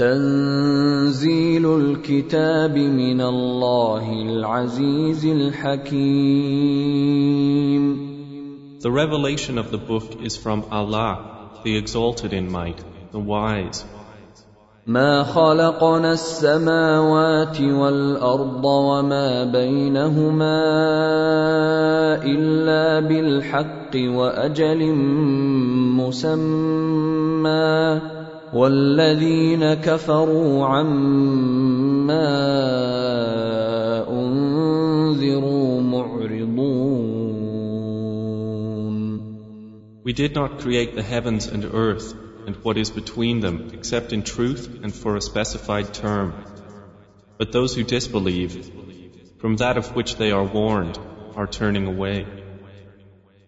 تنزيل الكتاب من الله العزيز الحكيم The revelation of the book is from Allah, the exalted in might, the wise. ما خلقنا السماوات والارض وما بينهما الا بالحق واجل مسمى والذين كفروا عما انذروا معرضون We did not create the heavens and earth and what is between them except in truth and for a specified term. But those who disbelieve, from that of which they are warned, are turning away.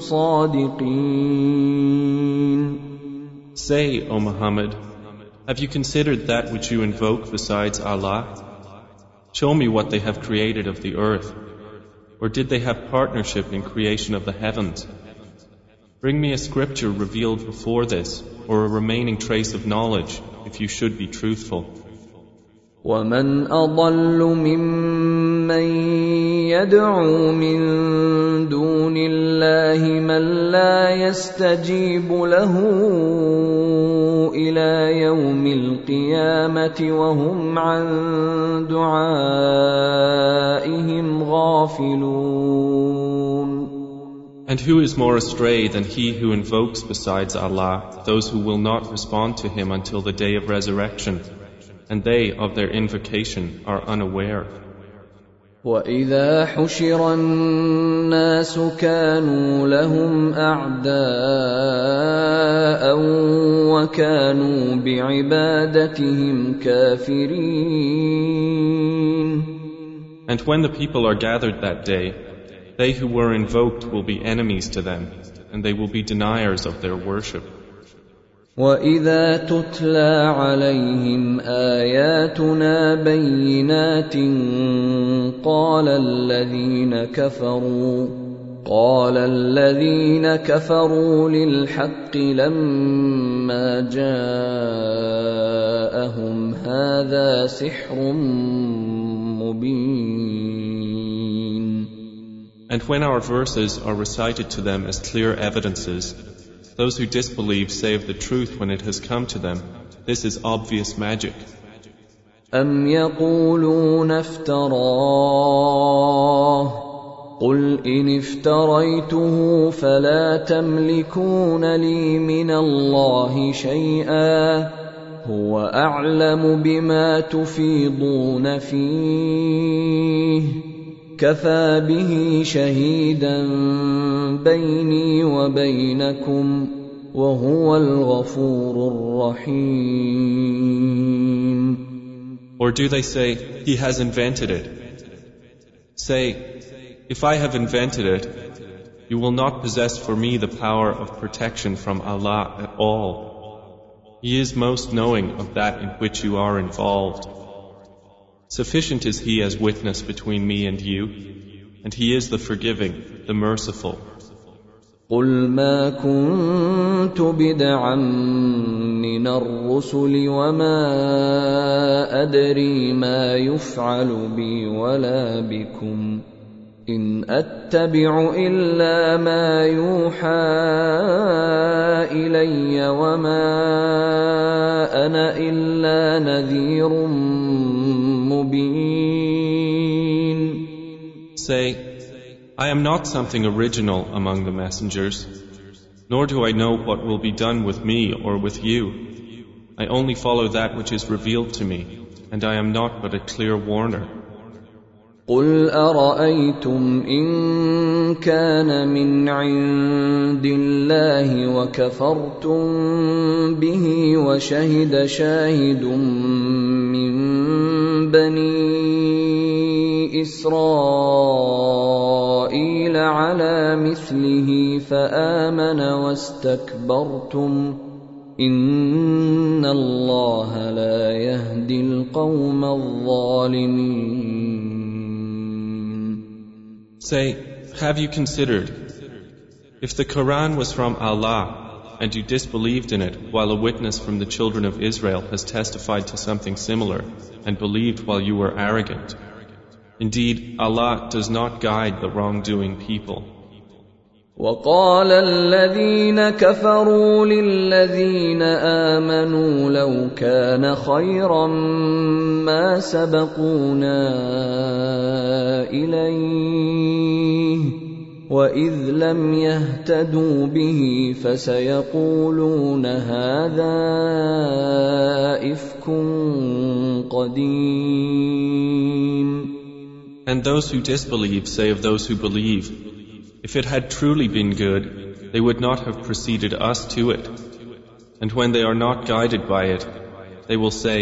صادقين Say, O Muhammad, have you considered that which you invoke besides Allah? Show me what they have created of the earth. Or did they have partnership in creation of the heavens? Bring me a scripture revealed before this, or a remaining trace of knowledge, if you should be truthful. ومن اضل ممن يدعو من دون الله من لا يستجيب له الى يوم القيامه وهم عن دعائهم غافلون And who is more astray than he who invokes besides Allah those who will not respond to him until the day of resurrection, and they of their invocation are unaware. واذا حشر الناس كانوا لهم اعداء وكانوا بعبادتهم كافرين And when the people are gathered that day, they who were invoked will be enemies to them, and they will be deniers of their worship. واذا تتلى عليهم اياتنا بينات قال الذين كفروا قال الذين كفروا للحق لما جاءهم هذا سحر مبين And when our verses are recited to them as clear evidences, those who disbelieve say of the truth when it has come to them, this is obvious magic. أم يقولون افتراه قل إن افتريته فلا تملكون لي من الله شيئا هو أعلم بما تفيضون فيه كفى به شهيدا بيني وبينكم وهو الغفور الرحيم Or do they say, He has invented it? Say, If I have invented it, you will not possess for me the power of protection from Allah at all. He is most knowing of that in which you are involved. Sufficient is He as witness between me and you, and He is the forgiving, the merciful. قل ما كنت بدعا من الرسل وما ادري ما يفعل بي ولا بكم ان اتبع الا ما يوحى الي وما انا الا نذير مبين Say, I am not something original among the messengers, nor do I know what will be done with me or with you. I only follow that which is revealed to me, and I am not but a clear warner. قل أرأيتم إن كان من عند الله وكفرتم به وشهد شاهد من بني إسرائيل على مثله فآمن واستكبرتم إن الله لا يهدي القوم الظالمين. Say, have you considered, if the Quran was from Allah and you disbelieved in it while a witness from the children of Israel has testified to something similar and believed while you were arrogant, indeed Allah does not guide the wrongdoing people. وقال الذين كفروا للذين امنوا لو كان خيرا ما سبقونا اليه واذ لم يهتدوا به فسيقولون هذا افك قديم And those who disbelieve say of those who believe, If it had truly been good, they would not have preceded us to it. And when they are not guided by it, they will say,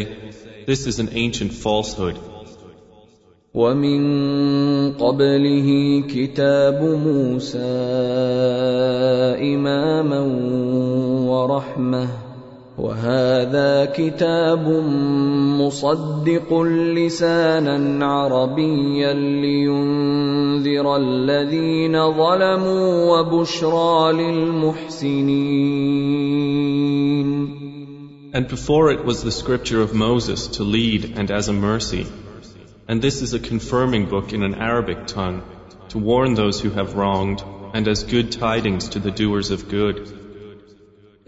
This is an ancient falsehood. ومن قبله كتاب موسى إماما ورحمة وهذا كتاب مصدق لسانا عربيا لينذر الذين ظلموا وبشرى للمحسنين And before it was the scripture of Moses to lead and as a mercy. And this is a confirming book in an Arabic tongue to warn those who have wronged and as good tidings to the doers of good.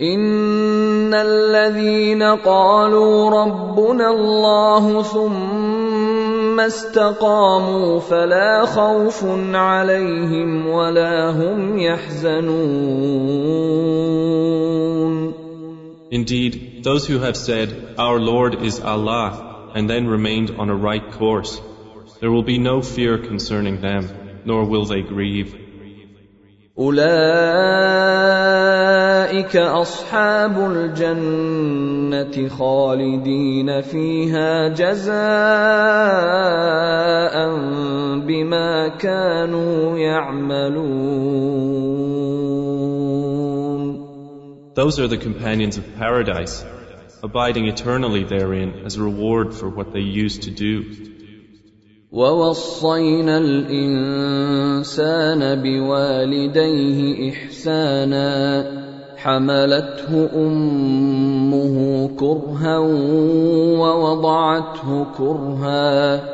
ان الذين قالوا ربنا الله ثم استقاموا فلا خوف عليهم ولا هم يحزنون Indeed, those who have said, Our Lord is Allah, and then remained on a right course, there will be no fear concerning them, nor will they grieve. اولئك اصحاب الجنه خالدين فيها جزاء بما كانوا يعملون Those are the companions of paradise, abiding eternally therein as a reward for what they used to do. ووصينا الانسان بوالديه احسانا حملته امه كرها ووضعته كرها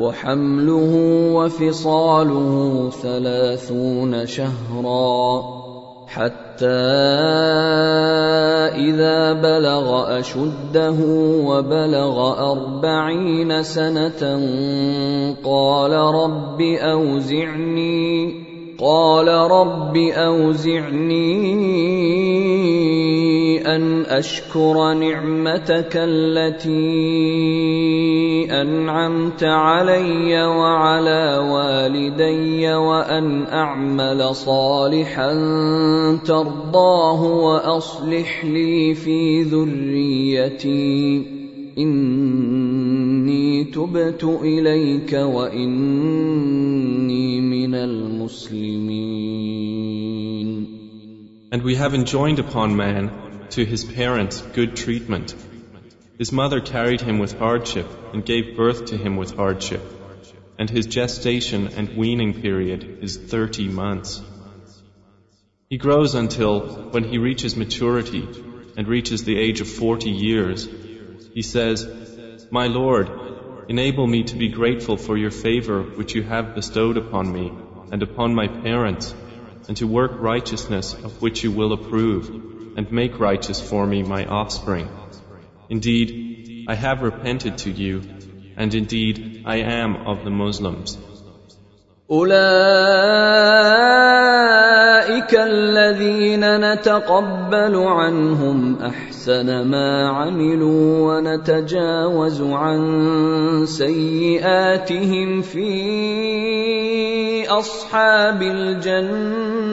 وحمله وفصاله ثلاثون شهرا حتى إذا بلغ أشده وبلغ أربعين سنة قال رب أوزعني قال رب أوزعني أن أشكر نعمتك التي أنعمت علي وعلى والدي وأن أعمل صالحا ترضاه وأصلح لي في ذريتي. إني تبت إليك وان من المسلمين And we have enjoined upon man to his parents good treatment. His mother carried him with hardship and gave birth to him with hardship, and his gestation and weaning period is thirty months. He grows until, when he reaches maturity and reaches the age of forty years, he says, My Lord, enable me to be grateful for your favor which you have bestowed upon me and upon my parents, and to work righteousness of which you will approve, and make righteous for me my offspring. Indeed, I have repented to you, and indeed I am of the Muslims. اولئك الذين نتقبل عنهم أحسن ما عملوا ونتجاوز عن سيئاتهم في أصحاب الجنة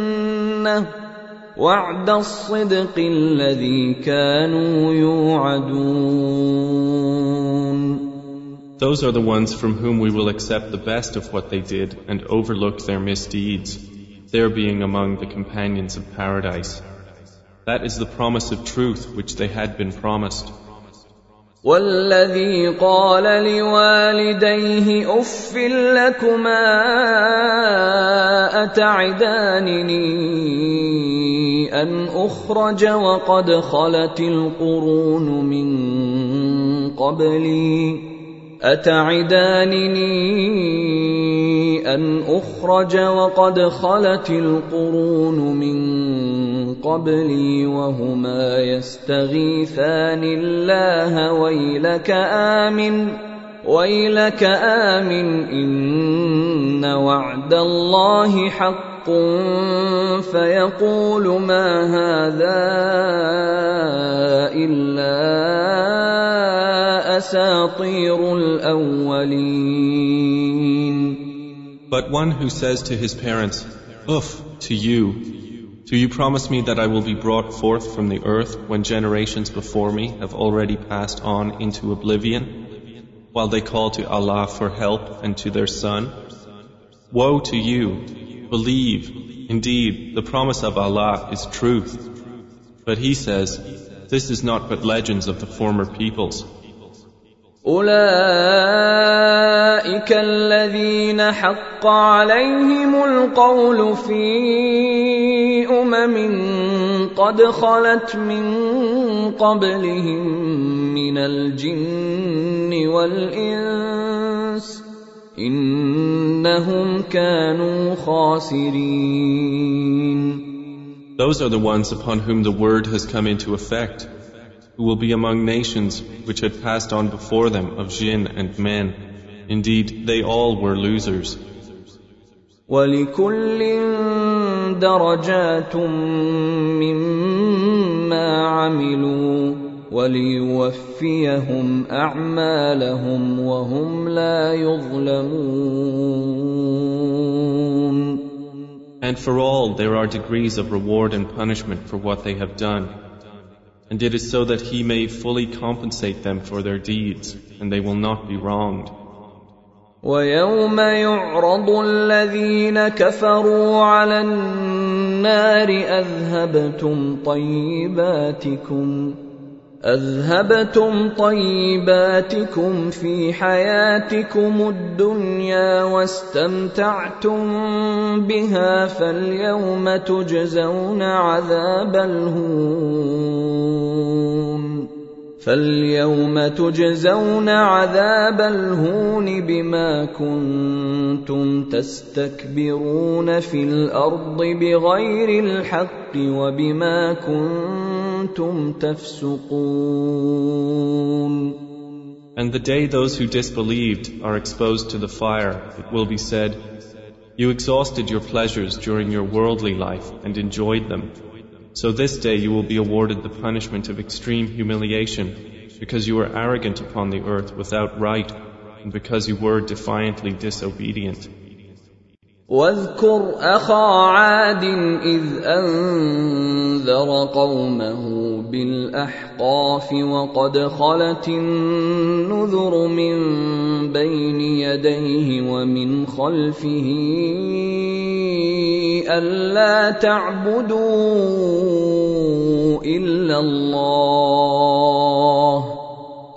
وعد الصدق الذي كانوا يوعدون. Those are the ones from whom we will accept the best of what they did and overlook their misdeeds, their being among the companions of paradise. That is the promise of truth which they had been promised. والذي قال لوالديه اف لكما اتعدانني ان اخرج وقد خلت القرون من قبلي أتعدانني أن أخرج وقد خلت القرون من قبلي وهما يستغيثان الله ويلك آمن ويلك آمن إن وعد الله حق. فيقول ما هذا إلا أساطير الأولين. But one who says to his parents, Uff, to you, do you promise me that I will be brought forth from the earth when generations before me have already passed on into oblivion, while they call to Allah for help and to their son? Woe to you! Believe, indeed, the promise of Allah is truth. But he says, This is not but legends of the former peoples. أولئك الذين حق عليهم القول في أمم قد خلت من قبلهم من الجن والإنس إنهم كانوا خاسرين Those are the ones upon whom the word has come into effect. who will be among nations which had passed on before them of jinn and men. Indeed, they all were losers. ولكل درجات مما عملوا وليوفيهم اعمالهم وهم لا يظلمون And for all there are degrees of reward and punishment for what they have done and it is so that he may fully compensate them for their deeds, and they will not be wronged. ويوم يعرض الذين كفروا على النار اذهبتم طيباتكم اذهبتم طيباتكم في حياتكم الدنيا واستمتعتم بها فاليوم تجزون عذاب الهون فاليوم تجزون عذاب الهون بما كنتم تستكبرون في الأرض بغير الحق وبما كنتم تفسقون And the day those who disbelieved are exposed to the fire, it will be said, You exhausted your pleasures during your worldly life and enjoyed them. So this day you will be awarded the punishment of extreme humiliation because you were arrogant upon the earth without right and because you were defiantly disobedient. واذكر اخا عاد اذ انذر قومه بالاحقاف وقد خلت النذر من بين يديه ومن خلفه ألا تعبدوا إلا الله.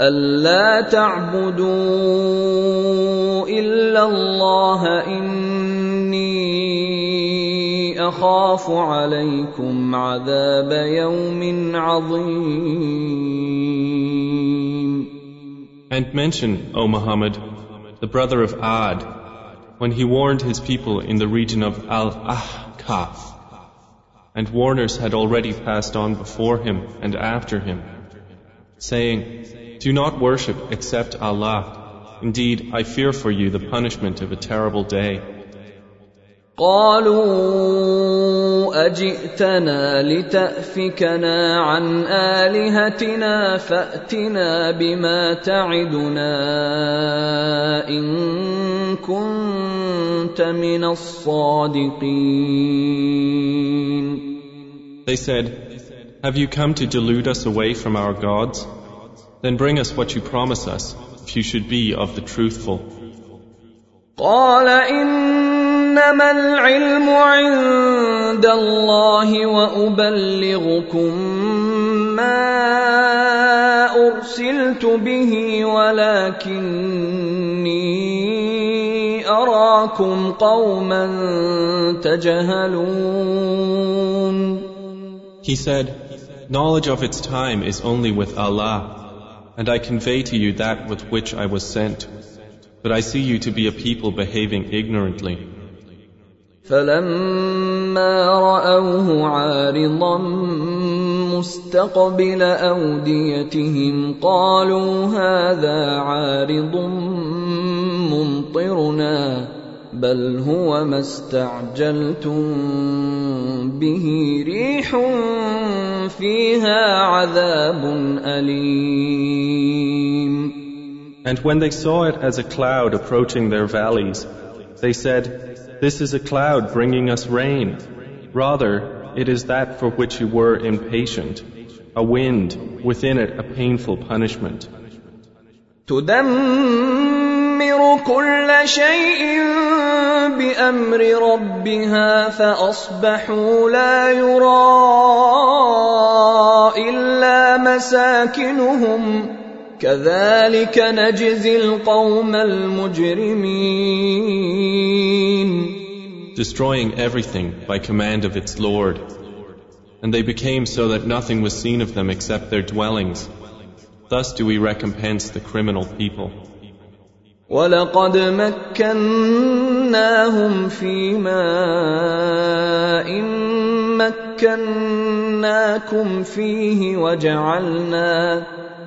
ألا تعبدوا إلا الله. إني أخاف عليكم عذاب يوم عظيم. And mention, O Muhammad, the brother of Ad, when he warned his people in the region of Al-Ahqaf, and warners had already passed on before him and after him, saying, Do not worship except Allah. Indeed, I fear for you the punishment of a terrible day. قالوا اجئتنا لتافكنا عن الهتنا فاتنا بما تعدنا ان كنت من الصادقين They said, Have you come to delude us away from our gods? Then bring us what you promise us, if you should be of the truthful. قال انما العلم عند الله وابلغكم ما ارسلت به ولكني اراكم قوما تجهلون He said, Knowledge of its time is only with Allah, and I convey to you that with which I was sent. But I see you to be a people behaving ignorantly. فلما راوه عارضا مستقبل اوديتهم قالوا هذا عارض ممطرنا بل هو ما استعجلتم به ريح فيها عذاب اليم And when they saw it as a cloud approaching their valleys, they said, This is a cloud bringing us rain. Rather, it is that for which you were impatient, a wind, within it a painful punishment. تدمر كل شيء بامر ربها فاصبحوا لا يرى الا مساكنهم كذلك نجزي القوم المجرمين destroying everything by command of its Lord. And they became so that nothing was seen of them except their dwellings. Thus do we recompense the criminal people. ولقد مكناهم في ماء مكناكم فيه وجعلنا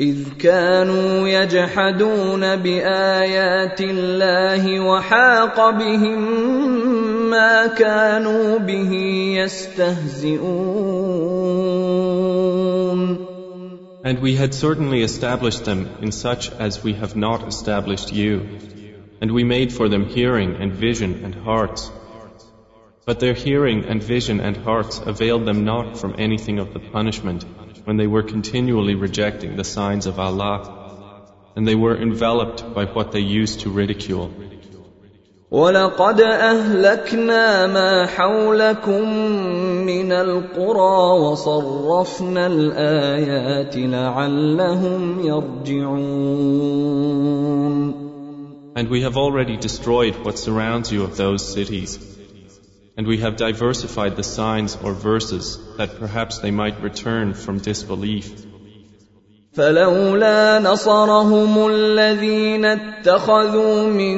إذ كانوا يجحدون بآيات الله وحاق بهم ما كانوا به يستهزئون And we had certainly established them in such as we have not established you. And we made for them hearing and vision and hearts. But their hearing and vision and hearts availed them not from anything of the punishment when they were continually rejecting the signs of Allah, and they were enveloped by what they used to ridicule. ولقد أهلكنا ما حولكم من القرى وصرفنا الآيات لعلهم يرجعون And we have already destroyed what surrounds you of those cities. And we have diversified the signs or verses that perhaps they might return from disbelief. فلولا نصرهم الذين اتخذوا من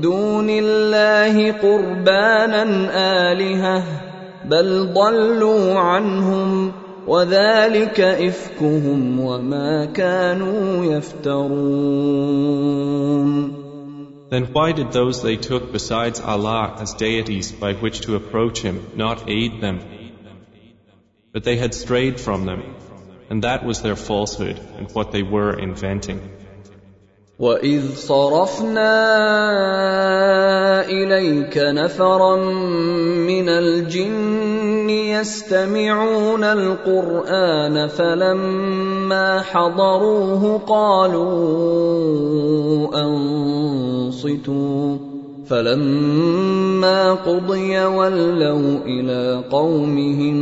دون الله قربانا آلهة بل ضلوا عنهم وذلك إفكهم وما كانوا يفترون Then why did those they took besides Allah as deities by which to approach Him not aid them? But they had strayed from them, and that was their falsehood and what they were inventing. وإذ صرفنا إليك نفرا من الجن يستمعون القرآن فلما حضروه قالوا أنصتوا فلما قضي ولوا إلى قومهم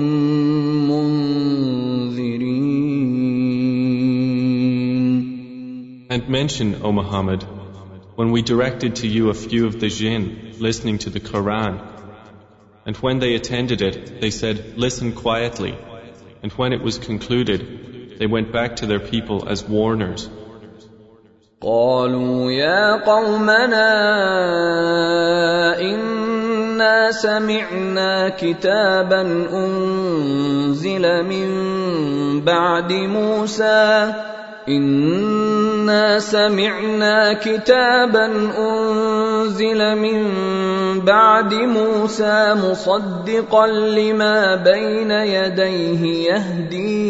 منذرين And mention, O Muhammad, when we directed to you a few of the jinn listening to the Quran, And when they attended it, they said, Listen quietly. And when it was concluded, they went back to their people as warners. قالوا يا قومنا إنا سمعنا كتابا أنزل من بعد موسى. إنا سمعنا كتابا أنزل من بعد موسى مصدقا لما بين يديه يهدي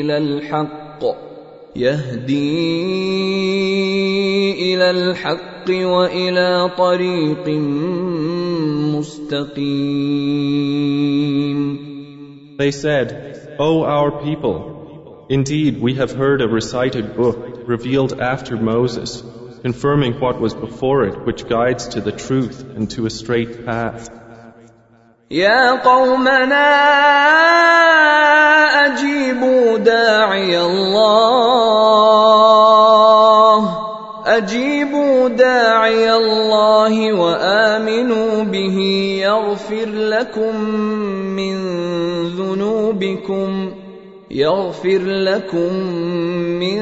إلى الحق. يهدي الى الحق والى طريق مستقيم They said, O our people, Indeed, we have heard a recited book revealed after Moses, confirming what was before it, which guides to the truth and to a straight path. يا قومنا أجيبوا داعي الله. أجيبوا داعي الله وآمنوا به. يغفر لكم من ذنوبكم. يغفر لكم من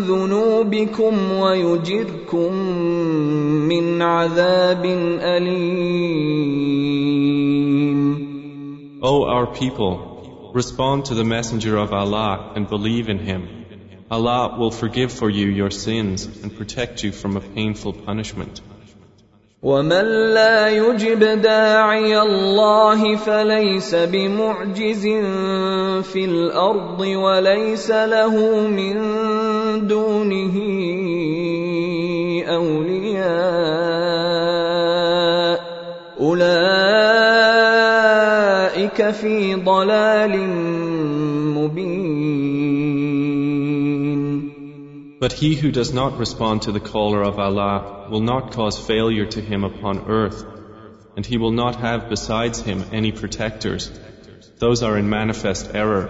ذنوبكم ويجركم من عذاب أليم. O our people, respond to the Messenger of Allah and believe in Him. Allah will forgive for you your sins and protect you from a painful punishment. ومن لا يجب داعي الله فليس بمعجز في الارض وليس له من دونه اولياء اولئك في ضلال But he who does not respond to the caller of Allah will not cause failure to him upon earth, and he will not have besides him any protectors. Those are in manifest error.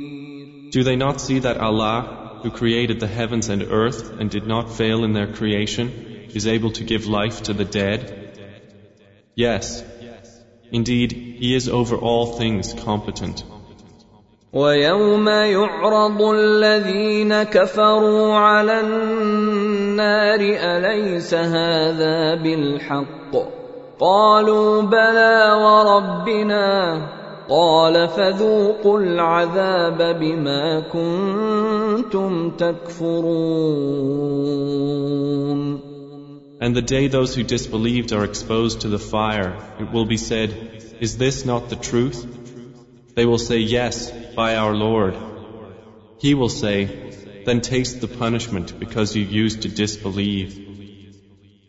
Do they not see that Allah, who created the heavens and earth and did not fail in their creation, is able to give life to the dead? Yes, indeed, He is over all things competent. ويوم يعرض الذين كفروا على النار اليس هذا بالحق قالوا بلى وربنا قال فذوقوا العذاب بما كنتم تكفرون And the day those who disbelieved are exposed to the fire, it will be said, Is this not the truth? They will say, Yes, by our Lord. He will say, Then taste the punishment because you used to disbelieve.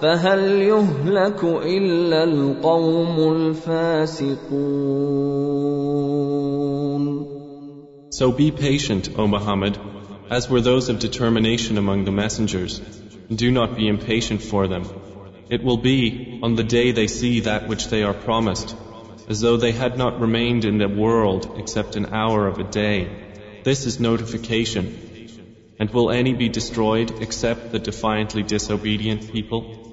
فهل يهلك الا القوم الفاسقون So be patient, O Muhammad, as were those of determination among the messengers. Do not be impatient for them. It will be, on the day they see that which they are promised, as though they had not remained in the world except an hour of a day. This is notification. And will any be destroyed except the defiantly disobedient people?